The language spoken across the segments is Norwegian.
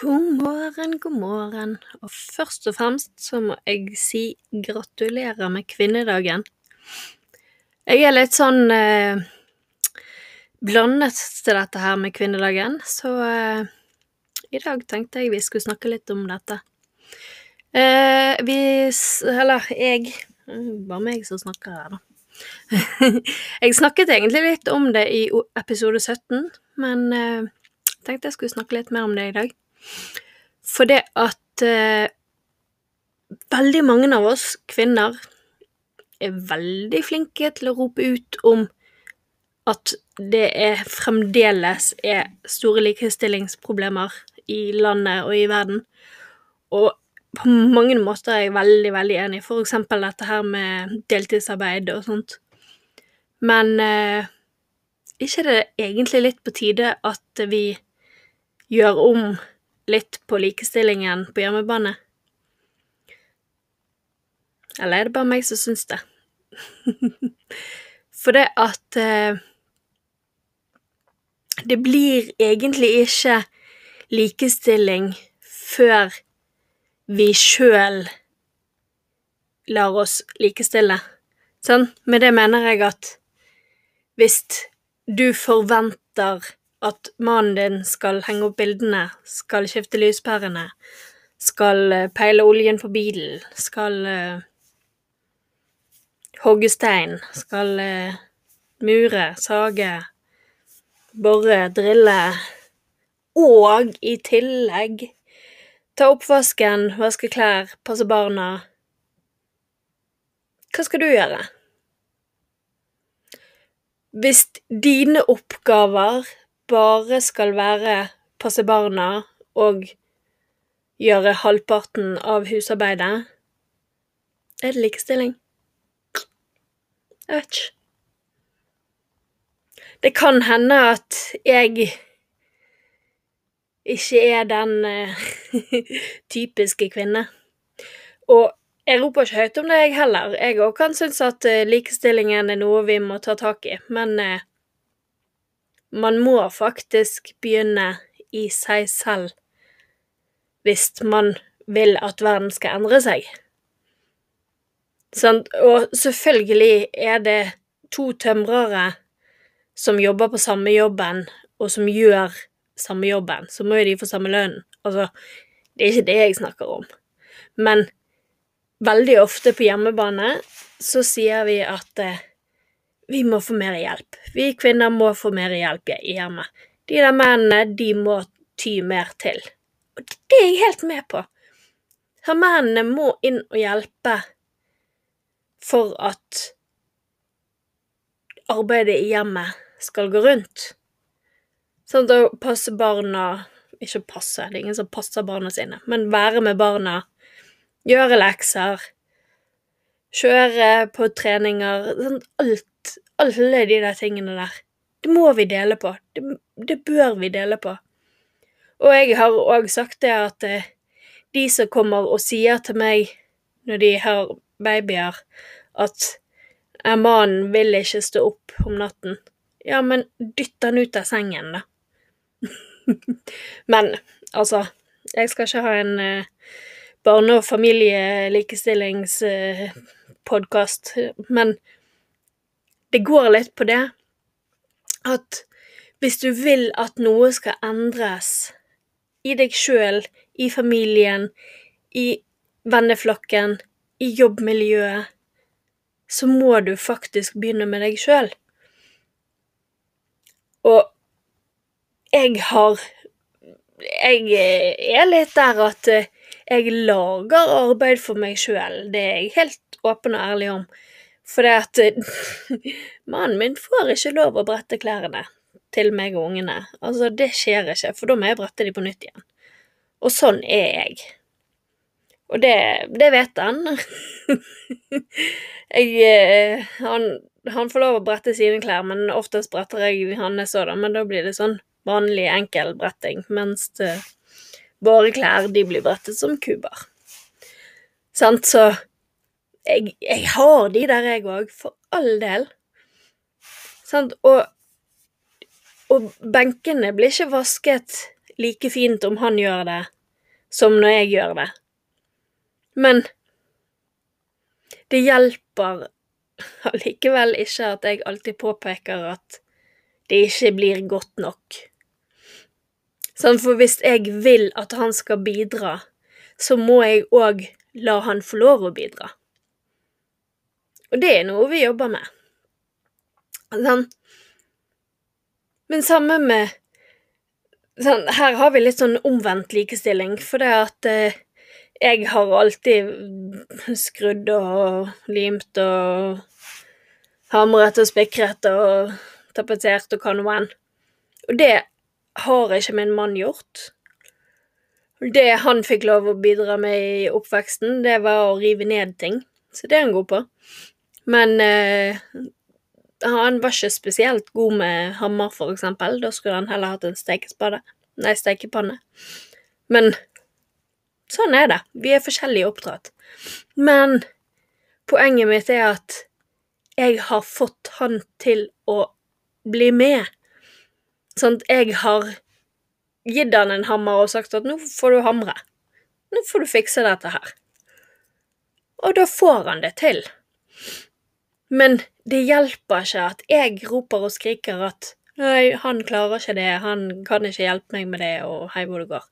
God morgen, god morgen. Og først og fremst så må jeg si gratulerer med kvinnedagen. Jeg er litt sånn eh, blandet til dette her med kvinnedagen, så eh, i dag tenkte jeg vi skulle snakke litt om dette. Eh, vi Eller jeg Bare meg som snakker her, da. jeg snakket egentlig litt om det i episode 17, men eh, tenkte jeg skulle snakke litt mer om det i dag. For det at eh, veldig mange av oss kvinner er veldig flinke til å rope ut om at det er fremdeles er store likestillingsproblemer i landet og i verden. Og på mange måter er jeg veldig, veldig enig, for eksempel dette her med deltidsarbeid og sånt. Men eh, ikke er det egentlig litt på tide at vi gjør om litt på likestillingen på hjemmebane? Eller er det bare meg som syns det? For det at eh, Det blir egentlig ikke likestilling før vi sjøl lar oss likestille. Sånn? Med det mener jeg at hvis du forventer at mannen din skal henge opp bildene, skal skifte lyspærene, skal eh, peile oljen på bilen, skal uh, hogge stein, skal uh, mure, sage, bore, drille og i tillegg ta oppvasken, vaske klær, passe barna. Hva skal du gjøre? Hvis dine oppgaver bare skal være passe barna og gjøre halvparten av husarbeidet, er det likestilling? Jeg vet ikke. Det kan hende at jeg ikke er den uh, typiske kvinne. Og jeg roper ikke høyt om det, jeg heller. Jeg òg kan synes at uh, likestillingen er noe vi må ta tak i, men uh, man må faktisk begynne i seg selv hvis man vil at verden skal endre seg. Sånn, og selvfølgelig er det to tømrere som jobber på samme jobben, og som gjør samme jobben, så må jo de få samme lønn. Altså, det er ikke det jeg snakker om. Men veldig ofte på hjemmebane så sier vi at eh, vi må få mer hjelp. Vi kvinner må få mer hjelp hjemme. De der mennene, de må ty mer til. Og det er jeg helt med på. Så mennene må inn og hjelpe for at arbeidet i hjemmet skal gå rundt. Sånn å passe barna Ikke passe, det er ingen som passer barna sine, men være med barna, gjøre lekser, kjøre på treninger Sånn alt Alle de der tingene der. Det må vi dele på. Det, det bør vi dele på. Og jeg har òg sagt det at eh, de som kommer og sier til meg når de har babyer, at mannen vil ikke stå opp om natten. Ja, men dytt han ut av sengen, da. Men altså, jeg skal ikke ha en uh, barne- og familielikestillingspodkast, uh, men det går litt på det at hvis du vil at noe skal endres i deg sjøl, i familien, i venneflokken, i jobbmiljøet, så må du faktisk begynne med deg sjøl. Og jeg har Jeg er litt der at jeg lager arbeid for meg sjøl. Det er jeg helt åpen og ærlig om. For det at eh, mannen min får ikke lov å brette klærne. til meg og ungene. Altså, det skjer ikke, for da må jeg brette de på nytt igjen. Og sånn er jeg. Og det, det vet han. jeg eh, han, han får lov å brette sine klær, men oftest bretter jeg hans òg, da. Men da blir det sånn vanlig, enkel bretting, mens det, våre klær, de blir brettet som kuber. Sant, så jeg, jeg har de der, jeg òg, for all del. Sant, og, og benkene blir ikke vasket like fint om han gjør det, som når jeg gjør det. Men det hjelper allikevel ikke at jeg alltid påpeker at det ikke blir godt nok. Sånn, for hvis jeg vil at han skal bidra, så må jeg òg la han få lov å bidra. Og det er noe vi jobber med. Sånn. Men samme med sånn, Her har vi litt sånn omvendt likestilling, for det at eh, jeg har alltid skrudd og limt og hamret og spikret og tapetsert og hva nå enn. Og det har ikke min mann gjort. Det han fikk lov å bidra med i oppveksten, det var å rive ned ting. Så det er han god på. Men eh, han var ikke spesielt god med hammer, for eksempel. Da skulle han heller hatt en stekespade. Nei, stekepanne. Men sånn er det. Vi er forskjellig oppdratt. Men poenget mitt er at jeg har fått han til å bli med. Sånn at jeg har gitt han en hammer og sagt at nå får du hamre. Nå får du fikse dette her. Og da får han det til. Men det hjelper ikke at jeg roper og skriker at nei, han klarer ikke det, han kan ikke hjelpe meg med det, og hei hvor det går.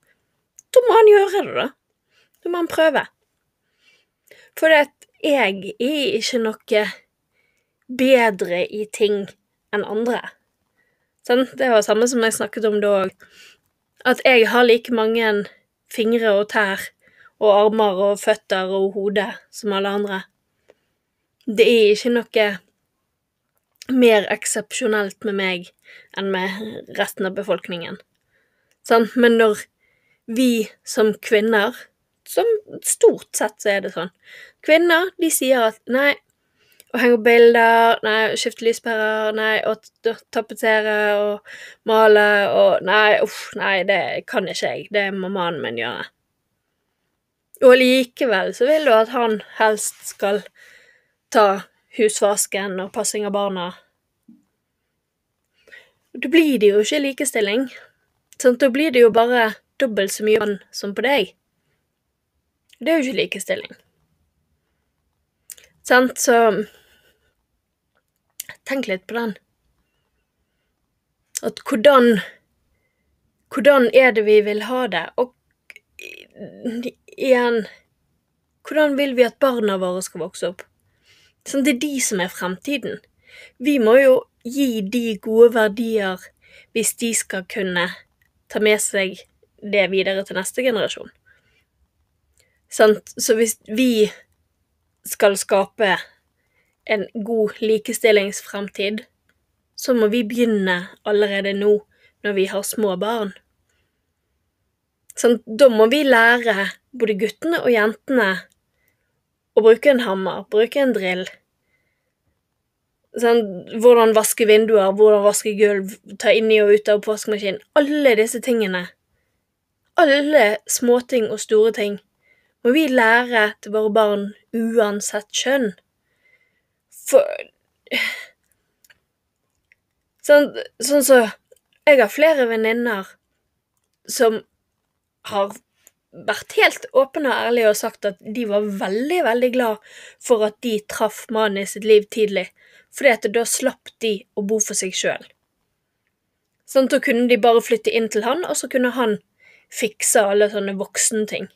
Da må han gjøre det, da. Da må han prøve. For jeg er ikke noe bedre i ting enn andre. Sånn? Det var det samme som jeg snakket om da òg. At jeg har like mange fingre og tær og armer og føtter og hode som alle andre. Det er ikke noe mer eksepsjonelt med meg enn med resten av befolkningen. Sant? Men når vi som kvinner, som stort sett så er det sånn Kvinner, de sier at nei, å henge opp bilder, nei, skifte lyspærer, nei, å tapetsere og male og Nei, uff, nei, det kan ikke jeg. Det må mannen min gjøre. Og likevel så vil du at han helst skal ta husvasken og passing av barna. Da blir det jo ikke likestilling. Sånn, da blir det jo bare dobbelt så mye mann som på deg. Det er jo ikke likestilling. Sant, så Tenk litt på den. At hvordan Hvordan er det vi vil ha det? Og igjen Hvordan vil vi at barna våre skal vokse opp? Sånn, det er de som er fremtiden. Vi må jo gi de gode verdier hvis de skal kunne ta med seg det videre til neste generasjon. Sant? Så hvis vi skal skape en god likestillingsfremtid, så må vi begynne allerede nå, når vi har små barn. Sånn, da må vi lære både guttene og jentene å bruke en hammer, bruke en drill. Sånn, hvordan vaske vinduer, hvordan vaske gulv, ta inni og ut av oppvaskmaskinen. Alle disse tingene. Alle småting og store ting må vi lære til våre barn uansett kjønn. For Sånn sånn så Jeg har flere venninner som har vært helt åpne og ærlige og sagt at de var veldig, veldig glad for at de traff mannen i sitt liv tidlig, fordi at da slapp de å bo for seg sjøl. Sånn, da kunne de bare flytte inn til han, og så kunne han fikse alle sånne voksenting.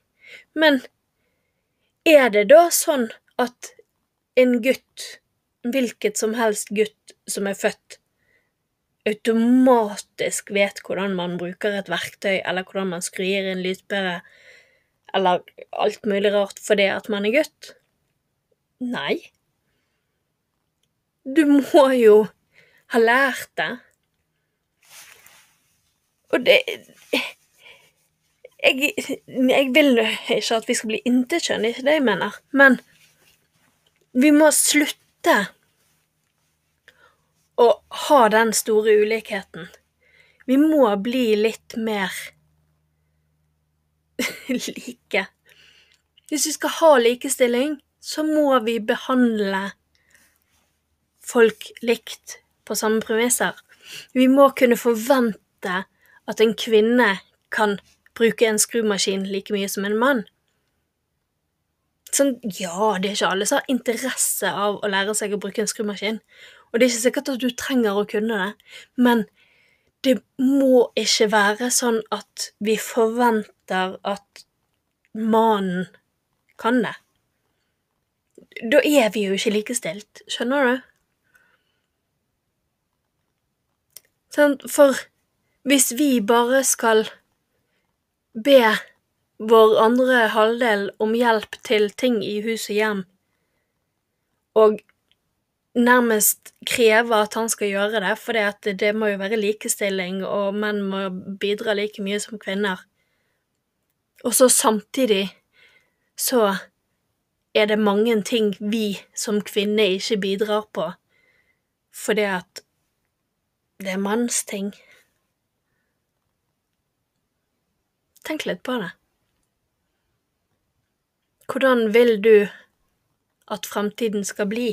Men er det da sånn at en gutt hvilket som helst gutt som er født, automatisk vet hvordan man bruker et verktøy, eller hvordan man skrur inn lyspære, eller alt mulig rart fordi at man er gutt? Nei. Du må jo ha lært det. Og det jeg, jeg vil ikke at vi skal bli intetkjønn, det er ikke det jeg mener. Men vi må slutte å ha den store ulikheten. Vi må bli litt mer like. Hvis vi skal ha likestilling, så må vi behandle folk likt på samme premisser. Vi må kunne forvente at en kvinne kan bruke en skrumaskin like mye som en mann. Sånn, ja, det er ikke alle som har interesse av å lære seg å bruke en skrumaskin, og det er ikke sikkert at du trenger å kunne det, men det må ikke være sånn at vi forventer at mannen kan det. Da er vi jo ikke likestilt, skjønner du? Sånn, for hvis vi bare skal be vår andre halvdel om hjelp til ting i hus og hjem, og nærmest kreve at han skal gjøre det, for det, det må jo være likestilling, og menn må bidra like mye som kvinner. Og så samtidig så er det mange ting vi som kvinner ikke bidrar på, fordi at det er mannsting. Tenk litt på det. Hvordan vil du at fremtiden skal bli?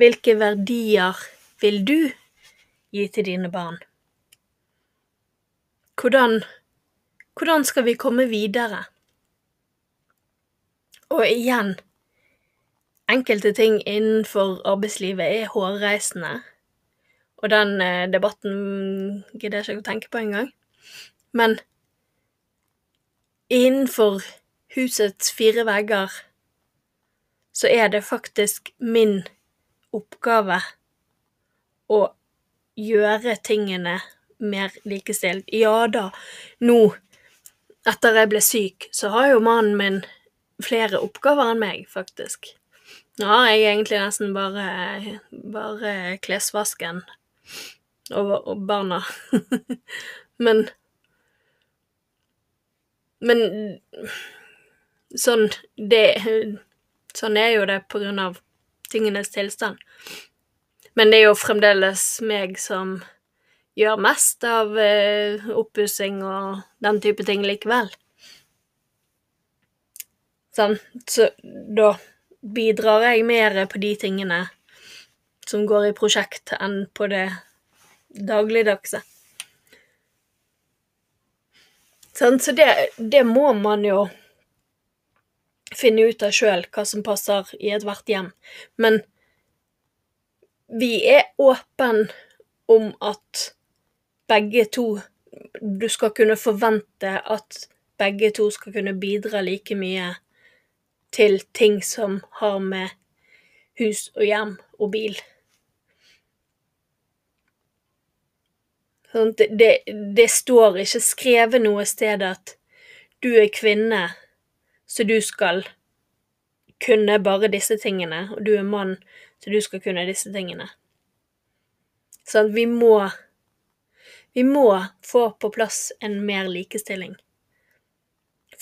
Hvilke verdier vil du gi til dine barn? Hvordan, hvordan skal vi komme videre? Og igjen, enkelte ting innenfor arbeidslivet er hårreisende, og den eh, debatten gidder jeg ikke å tenke på engang. Men innenfor husets fire vegger så er det faktisk min oppgave å gjøre tingene mer likestilt. Ja da, nå, etter jeg ble syk, så har jo mannen min flere oppgaver enn meg, faktisk. Nå har jeg egentlig nesten bare, bare klesvasken og, og barna. men Men sånn det Sånn er jo det på grunn av tingenes tilstand. Men det er jo fremdeles meg som gjør mest av eh, oppussing og den type ting likevel. Sånn, så da bidrar jeg mer på de tingene som går i prosjekt, enn på det dagligdagse. Sånn, så det, det må man jo finne ut av sjøl hva som passer i ethvert hjem. Men vi er åpen om at begge to Du skal kunne forvente at begge to skal kunne bidra like mye til ting som har med hus og hjem og bil. Sånn, det, det, det står ikke skrevet noe sted at du er kvinne så du skal kunne bare disse tingene, og du er mann, så du skal kunne disse tingene. Sånn, vi må Vi må få på plass en mer likestilling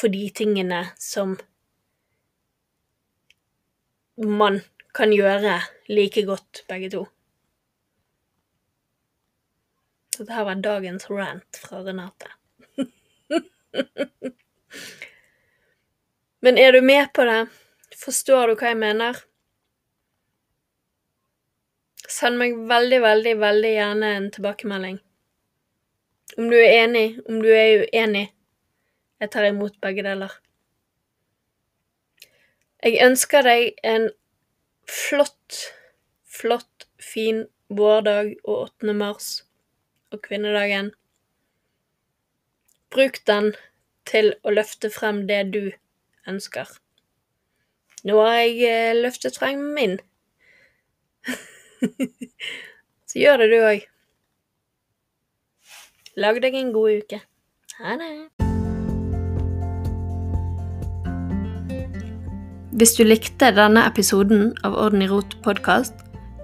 for de tingene som man kan gjøre like godt, begge to. Så dette var dagens rant fra Renate. Men er du med på det? Forstår du hva jeg mener? Send meg veldig, veldig, veldig gjerne en tilbakemelding. Om du er enig, om du er uenig. Jeg tar imot begge deler. Jeg ønsker deg en flott, flott, fin vårdag og 8. mars og kvinnedagen. Bruk den til å løfte frem det du ønsker. Nå har jeg eh, løftet frem min. Så gjør det du òg. Lag deg en god uke. Ha det. Hvis du likte denne episoden av Orden i rot podkast,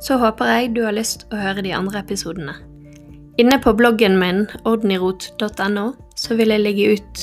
så håper jeg du har lyst å høre de andre episodene. Inne på bloggen min, ordenirot.no så vil jeg legge ut